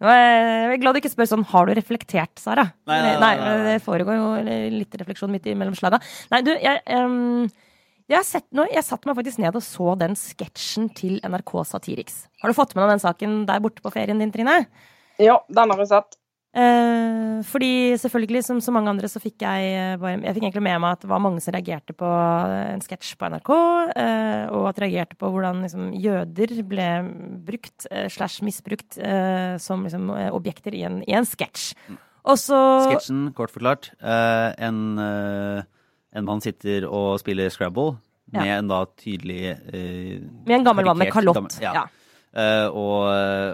Jeg er glad du ikke spør sånn har du reflektert, Sara? Nei, nei, nei, nei, det foregår jo litt refleksjon midt imellom slaga. Nei, du, jeg, um, jeg, sett, noe, jeg satte meg faktisk ned og så den sketsjen til NRK Satiriks. Har du fått med deg den saken der borte på ferien din, Trine? Ja, den har jeg sett. Eh, fordi selvfølgelig, som så mange andre, så fikk jeg eh, bare Jeg fikk egentlig med meg at det var mange som reagerte på en sketsj på NRK, eh, og at reagerte på hvordan liksom, jøder ble brukt, eh, slash misbrukt, eh, som liksom, eh, objekter i en, i en sketsj. Og så Sketsjen, kort forklart. en, en mann sitter og spiller Scrabble med ja. en da tydelig Med en gammel mann med kalott. ja. ja. Uh, og,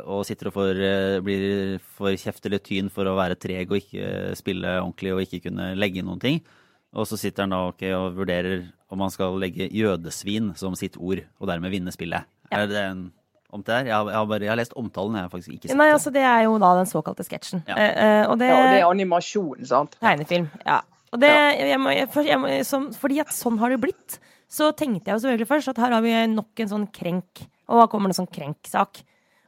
og, sitter og får, uh, blir for kjeft eller tyn for å være treg og ikke spille ordentlig og ikke kunne legge inn noen ting. Og så sitter han da okay, og vurderer om han skal legge jødesvin som sitt ord, og dermed vinne spillet. Ja. Er det en omtale? Jeg har, jeg, har bare, jeg har, lest omtalen, jeg har faktisk ikke sett Nei, altså Det er jo da den såkalte sketsjen. Ja. Uh, og, det, ja, og det er animasjon, sant? Tegnefilm. Ja. Og det, jeg må, jeg, som, fordi at sånn har det blitt, så tenkte jeg jo selvfølgelig først at her har vi nok en sånn krenk og da kommer det en sånn krenksak.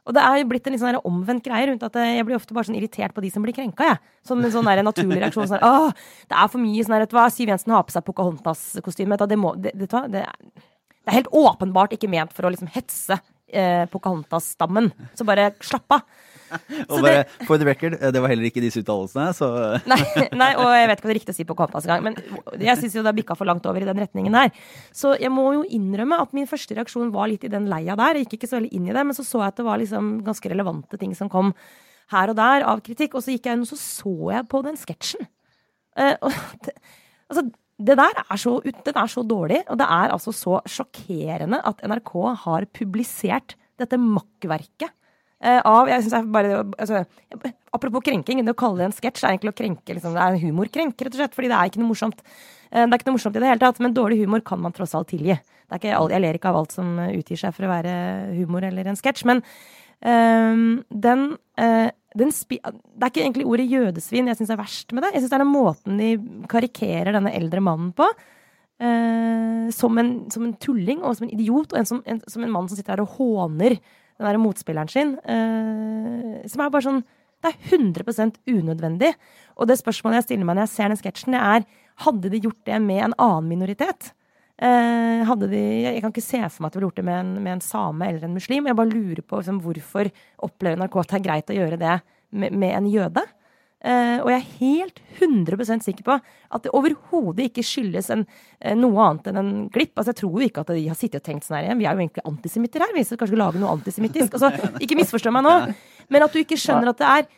Og det er jo blitt en litt sånn omvendt greie rundt at jeg blir ofte bare sånn irritert på de som blir krenka. Jeg. Som en sånn der naturlig reaksjon. Sånn, Åh, det er for mye sånn her, vet du hva, Siv Jensen har på seg Pocahontas-kostyme. Det, det, det, det, er helt åpenbart ikke ment for å liksom hetse eh, Pocahontas-stammen. Så bare slapp av. og bare, for the record, eh, det var heller ikke disse uttalelsene, så nei, nei, og jeg vet ikke hva det er riktig å si på Pocahontas engang, men jeg syns jo det har bikka for langt over i den retningen her. Så jeg må jo innrømme at min første reaksjon var litt i den leia der. Jeg gikk ikke så veldig inn i det, men så så jeg at det var liksom ganske relevante ting som kom her og der av kritikk, og så gikk jeg inn og så så jeg på den sketsjen. Uh, det, altså, det der er så, den er så dårlig, og det er altså så sjokkerende at NRK har publisert dette makkverket av jeg synes jeg bare, altså, Apropos krenking, det å kalle det en sketsj er egentlig å krenke liksom, Det er en humorkrenk, rett og slett. Fordi det er ikke noe morsomt. Uh, det er ikke noe morsomt i det hele tatt, men dårlig humor kan man tross alt tilgi. Ikke, jeg ler ikke av alt som utgir seg for å være humor eller en sketsj. Men uh, den, den Det er ikke egentlig ordet jødesvin jeg syns er verst med det. Jeg syns det er den måten de karikerer denne eldre mannen på. som, en, som en tulling og som en idiot, og en som, en, som en mann som sitter her og håner den derre motspilleren sin, eh, som er bare sånn Det er 100% unødvendig. Og det spørsmålet jeg stiller meg når jeg ser den sketsjen, det er hadde de gjort det med en annen minoritet? Eh, hadde de, jeg kan ikke se for meg at de ville gjort det med en, med en same eller en muslim. Jeg bare lurer på liksom, hvorfor opplever NRK at det er greit å gjøre det med, med en jøde? Uh, og jeg er helt 100% sikker på at det overhodet ikke skyldes en, uh, noe annet enn en glipp. Altså, jeg tror jo ikke at de har sittet og tenkt sånn her Vi er jo egentlig antisemitter her. Vi skal kanskje lage noe antisemittisk. Altså, ikke misforstå meg nå, men at du ikke skjønner at det er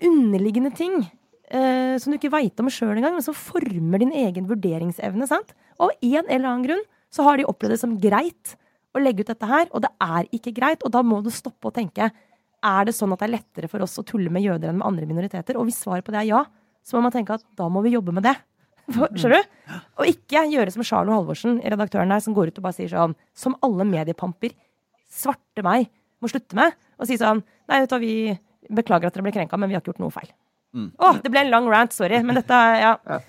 underliggende ting uh, som du ikke veit om sjøl engang, men som former din egen vurderingsevne. sant? Og av en eller annen grunn så har de opplevd det som greit å legge ut dette her, og det er ikke greit. Og da må du stoppe å tenke er det sånn at det er lettere for oss å tulle med jøder enn med andre minoriteter? Og hvis svaret på det er ja, så må man tenke at da må vi jobbe med det. Skjønner du? Og ikke gjøre som Charlo Halvorsen, redaktøren der, som går ut og bare sier sånn Som alle mediepamper, svarte meg, må slutte med. Og si sånn Nei, vet du hva, vi beklager at dere ble krenka, men vi har ikke gjort noe feil. Mm. Å, det ble en lang rant, sorry, men dette Ja. ja.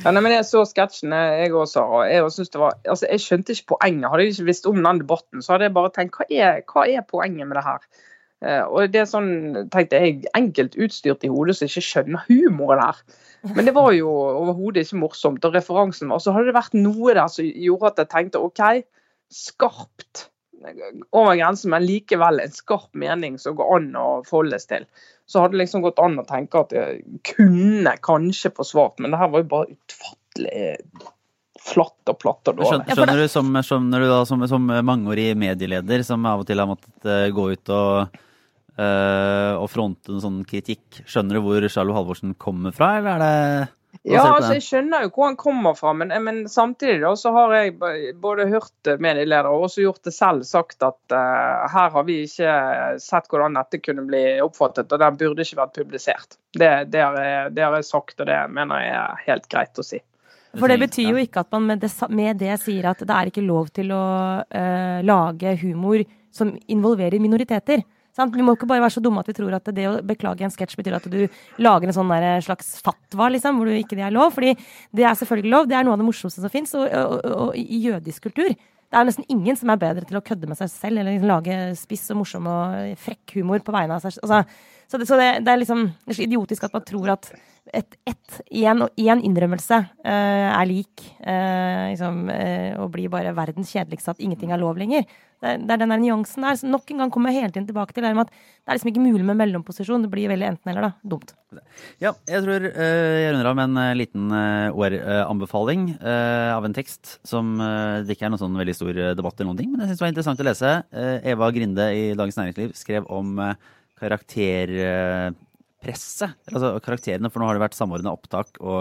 Ja, nei, men Jeg så sketsjene, jeg også. Og jeg, synes det var, altså, jeg skjønte ikke poenget. Hadde jeg ikke visst om den debatten, så hadde jeg bare tenkt hva er, hva er poenget med det her? Eh, og det er sånn, tenkte jeg, enkelt utstyrt i hodet som ikke skjønner humoren her. Men det var jo overhodet ikke morsomt. Og referansen var Så hadde det vært noe der som gjorde at jeg tenkte OK, skarpt. over grensen, men likevel en skarp mening som går an å forholdes til. Så hadde det liksom gått an å tenke at jeg kunne kanskje forsvart, men det her var jo bare utfattelig flatt og platt og dårlig. Skjønner, du som, skjønner du da som, som mangeårig medieleder, som av og til har måttet uh, gå ut og, uh, og fronte en sånn kritikk, skjønner du hvor Charlo Halvorsen kommer fra, eller er det ja, altså jeg skjønner jo hvor han kommer fra, men, men samtidig da, så har jeg både hørt medieledere og også gjort det selv sagt at uh, her har vi ikke sett hvordan dette kunne bli oppfattet, og den burde ikke vært publisert. Det, det, har jeg, det har jeg sagt, og det mener jeg er helt greit å si. For det betyr jo ikke at man med det, med det sier at det er ikke lov til å uh, lage humor som involverer minoriteter. Sant? Vi må ikke bare være så dumme at vi tror at det å beklage en sketsj betyr at du lager en sånn slags fatwa, liksom, hvor du ikke det er lov. Fordi det er selvfølgelig lov. Det er noe av det morsomste som fins. Og, og, og, og, i jødisk kultur det er nesten ingen som er bedre til å kødde med seg selv eller liksom lage spiss og morsom og frekk humor på vegne av seg altså, Så, det, så det, det, er liksom det er så idiotisk at man tror at ett et, en, en innrømmelse uh, er lik uh, liksom, uh, og blir bare verdens kjedeligste, at ingenting er lov lenger. Det, det er den der nyansen der. Så nok en gang kommer jeg hele tiden tilbake til det med at det er liksom ikke mulig med mellomposisjon. Det blir veldig enten-eller, da. Dumt. Ja, jeg tror uh, jeg runder av med en uh, liten uh, OR-anbefaling av en tekst som det ikke er noen sånn veldig stor debatt eller noen ting, men jeg syns det var interessant å lese. Eva Grinde i Dagens Næringsliv skrev om karakterpresset. Altså karakterene, for nå har det vært samordna opptak, og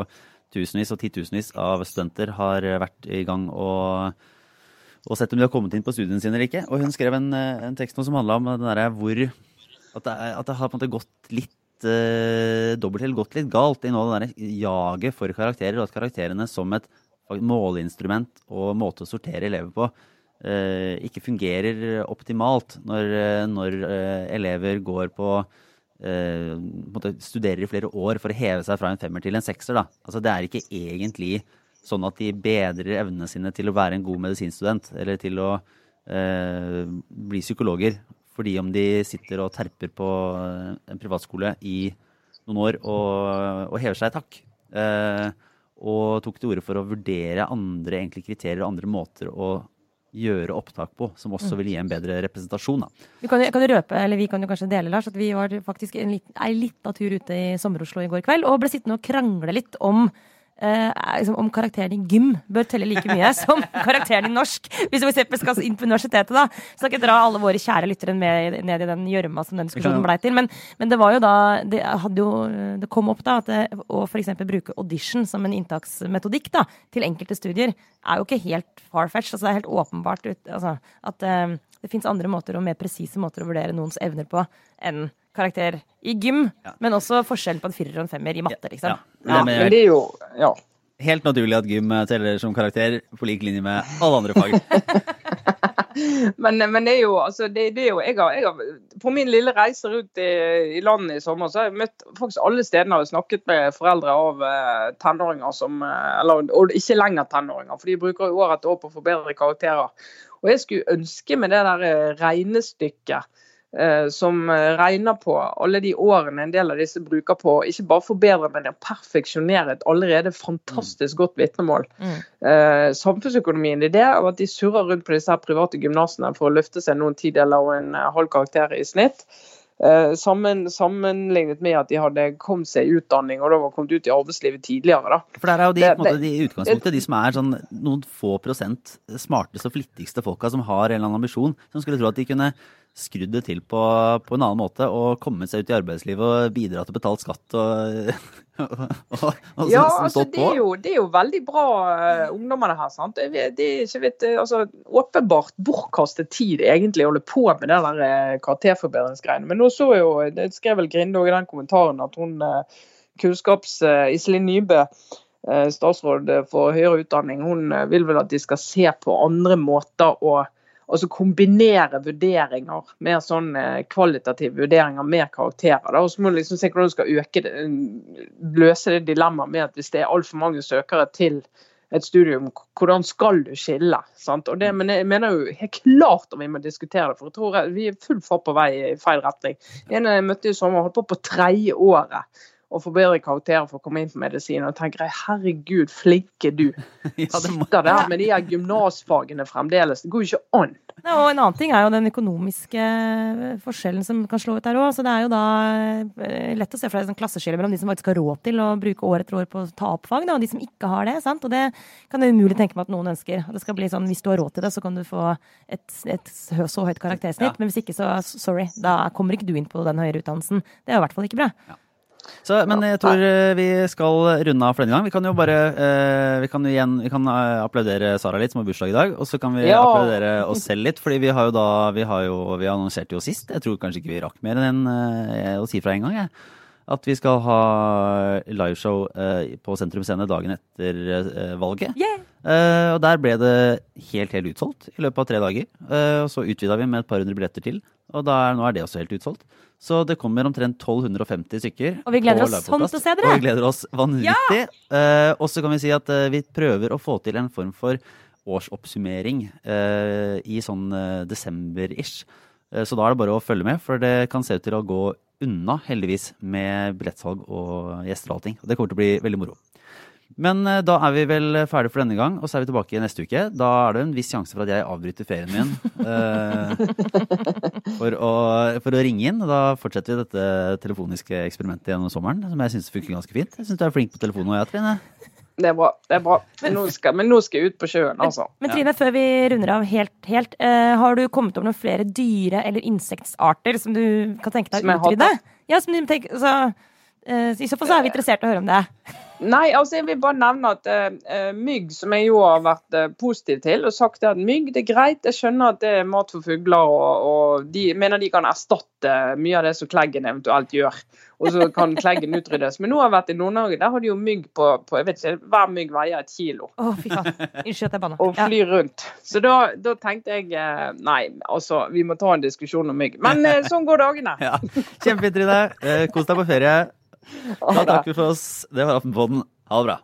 tusenvis og titusenvis av studenter har vært i gang og og sett om de har kommet inn på studiene sine eller ikke. Og hun skrev en, eh, en tekst som handla om den der hvor at det, at det, har på en måte gått litt eh, dobbelt eller gått litt galt i nå det der jaget for karakterer, og at karakterene som et måleinstrument og måte å sortere elever på eh, ikke fungerer optimalt når, når eh, elever går på studerer i flere år for å heve seg fra en femmer til en sekser. Da. Altså, det er ikke egentlig sånn at de bedrer evnene sine til å være en god medisinstudent, eller til å eh, bli psykologer. Fordi om de sitter og terper på eh, en privatskole i noen år og, og hever seg i takk. Eh, og tok til orde for å vurdere andre kriterier og andre måter å gjøre opptak på, som også vil gi en bedre representasjon. Da. Vi kan, kan røpe, eller vi kan jo kanskje dele, Lars, at vi var faktisk en liten, ei lita tur ute i Sommer-Oslo i går kveld og ble sittende og krangle litt om Uh, liksom, om karakteren i gym bør telle like mye som karakteren i norsk. Hvis vi skal inn på universitetet, da. Så skal ikke dra alle våre kjære lyttere med ned i den gjørma som den diskusjonen blei til. Men, men, det var jo da Det, jo, det kom opp da at det, å f.eks. bruke audition som en inntaksmetodikk da, til enkelte studier, er jo ikke helt far-fetched. Altså, det er helt åpenbart ut, altså, at uh, det fins andre måter og mer presise måter å vurdere noens evner på enn karakter i gym, ja. men også forskjellen på en firer og en femmer i matte, liksom. Ja, ja men det er jo ja. Helt naturlig at gym teller som karakter på lik linje med alle andre fag. men, men, det er jo, altså, det, det er jo jeg har, jeg har, På min lille reise rundt i, i, landet i sommer, så har jeg møtt faktisk alle stedene og snakket med foreldre av uh, tenåringer som uh, Eller og ikke lenger tenåringer, for de bruker jo år etter år på å forbedre karakterer. Og jeg skulle ønske med det der eh, regnestykket Eh, som eh, regner på alle de årene en del av disse bruker på ikke bare forbedre, men å perfeksjonere et allerede fantastisk godt vitnemål. Mm. Eh, samfunnsøkonomien i det, og at de surrer rundt på disse her private gymnasene for å løfte seg noen tideler og en halv karakter i snitt. Eh, sammen, sammenlignet med at de hadde kommet seg i utdanning og da var kommet ut i arbeidslivet tidligere. Da. For der er jo de, det, de, i utgangspunktet de som er sånn noen få prosent smarteste og flittigste folka som har en eller annen ambisjon, som skulle tro at de kunne skrudd det til på, på, en annen måte og kommet seg ut i arbeidslivet og bidra til betalt skatt og, og, og, og Ja, altså, det er, jo, det er, jo, veldig bra uh, ungdommene her. sant? Det, det er ikke vet, altså, åpenbart bortkastet tid egentlig å holde på med den der uh, karakterforbedringsgreiene. Men nå så jo, det skrev vel Grinde i den kommentaren at hun uh, kunnskaps... Iselin Nybø statsråd for høyere utdanning, hun vil vel at de skal se på andre måter å altså kombinere vurderinger, mer sånn eh, kvalitative vurderinger med karakterer. Og så må du liksom se hvordan du skal øke det, løse det dilemmaet med at hvis det er altfor mange søkere til et studium, hvordan skal du skille? Sant? Og det, men jeg mener jo helt klart om vi må diskutere det, for jeg tror vi er full fart på vei i feil retning. En jeg møtte i sommer, holdt på på tredje året og få bedre karakterer for å komme inn på medisin. Og tenker jeg, herregud, flinke du. Sitter der med de her gymnasfagene fremdeles. Det går jo ikke an. Ja, og en annen ting er jo den økonomiske eh, forskjellen som kan slå ut der òg. Så det er jo da eh, lett å se for deg sånn klasseskille mellom de som faktisk har råd til å bruke år etter år på å ta opp fag, da, og de som ikke har det. sant? Og det kan jeg umulig tenke meg at noen ønsker. Det skal bli sånn, Hvis du har råd til det, så kan du få et, et så høyt karaktersnitt. Ja. Men hvis ikke, så sorry. Da kommer ikke du inn på den høyere utdannelsen. Det er i hvert fall ikke bra. Ja. Så, men jeg tror eh, vi skal runde av for denne gang. Vi kan jo bare eh, vi kan igjen vi kan eh, applaudere Sara litt, som har bursdag i dag. Og så kan vi ja. applaudere oss selv litt, fordi vi har jo da Vi, har jo, vi annonserte jo sist. Jeg tror kanskje ikke vi rakk mer enn å si fra en gang. Jeg. At vi skal ha liveshow på Sentrum Scene dagen etter valget. Yeah. og der ble det helt, helt utsolgt i løpet av tre dager. og så utvida vi med et par hundre billetter til, og der, nå er det også helt utsolgt. Så det kommer omtrent 1250 stykker. Og vi gleder oss sånn til å se dere! Og vi gleder oss vanvittig. Ja! Uh, og så kan vi si at uh, vi prøver å få til en form for årsoppsummering uh, i sånn desember-ish. så da er det bare å følge med, for det kan se ut til å gå unna, heldigvis, med billettsalg og gjester og allting. Og det kommer til å bli veldig moro. Men eh, da er vi vel ferdige for denne gang, og så er vi tilbake neste uke. Da er det en viss sjanse for at jeg avbryter ferien min uh, for, å, for, å, ringe inn. Og da fortsetter vi dette telefoniske eksperimentet gjennom sommeren, som jeg syns funker ganske fint. Jeg syns du er flink på telefonen nå, jeg, Trine. Det er bra. det er bra. Men nå skal, men nå skal jeg ut på sjøen, altså. Men, men Trine, før vi runder av helt, helt uh, har du kommet over noen flere dyre- eller insektsarter som du kan tenke deg å utrydde? Ja, som du tenker, altså, I så fall så er vi interessert i å høre om det. Nei, altså jeg vil bare nevne at uh, mygg, som jeg jo har vært uh, positiv til, og sagt at mygg det er greit. Jeg skjønner at det er mat for fugler, og, og de mener de kan erstatte mye av det som kleggen eventuelt gjør. Og så kan kleggen utryddes. Men nå har jeg vært i Nord-Norge, der har de jo mygg på, på, jeg vet ikke, Hver mygg veier et kilo. Oh, fy faen. Unnskyld at jeg banna. Og flyr rundt. Så da, da, tenkte jeg Nei, altså, vi må ta en diskusjon om mygg. Men sånn går dagene. Ja. Kjempefint, Trine. Kos deg på ferie. Da takker vi for oss. Det var Aftenpodden. Ha det bra.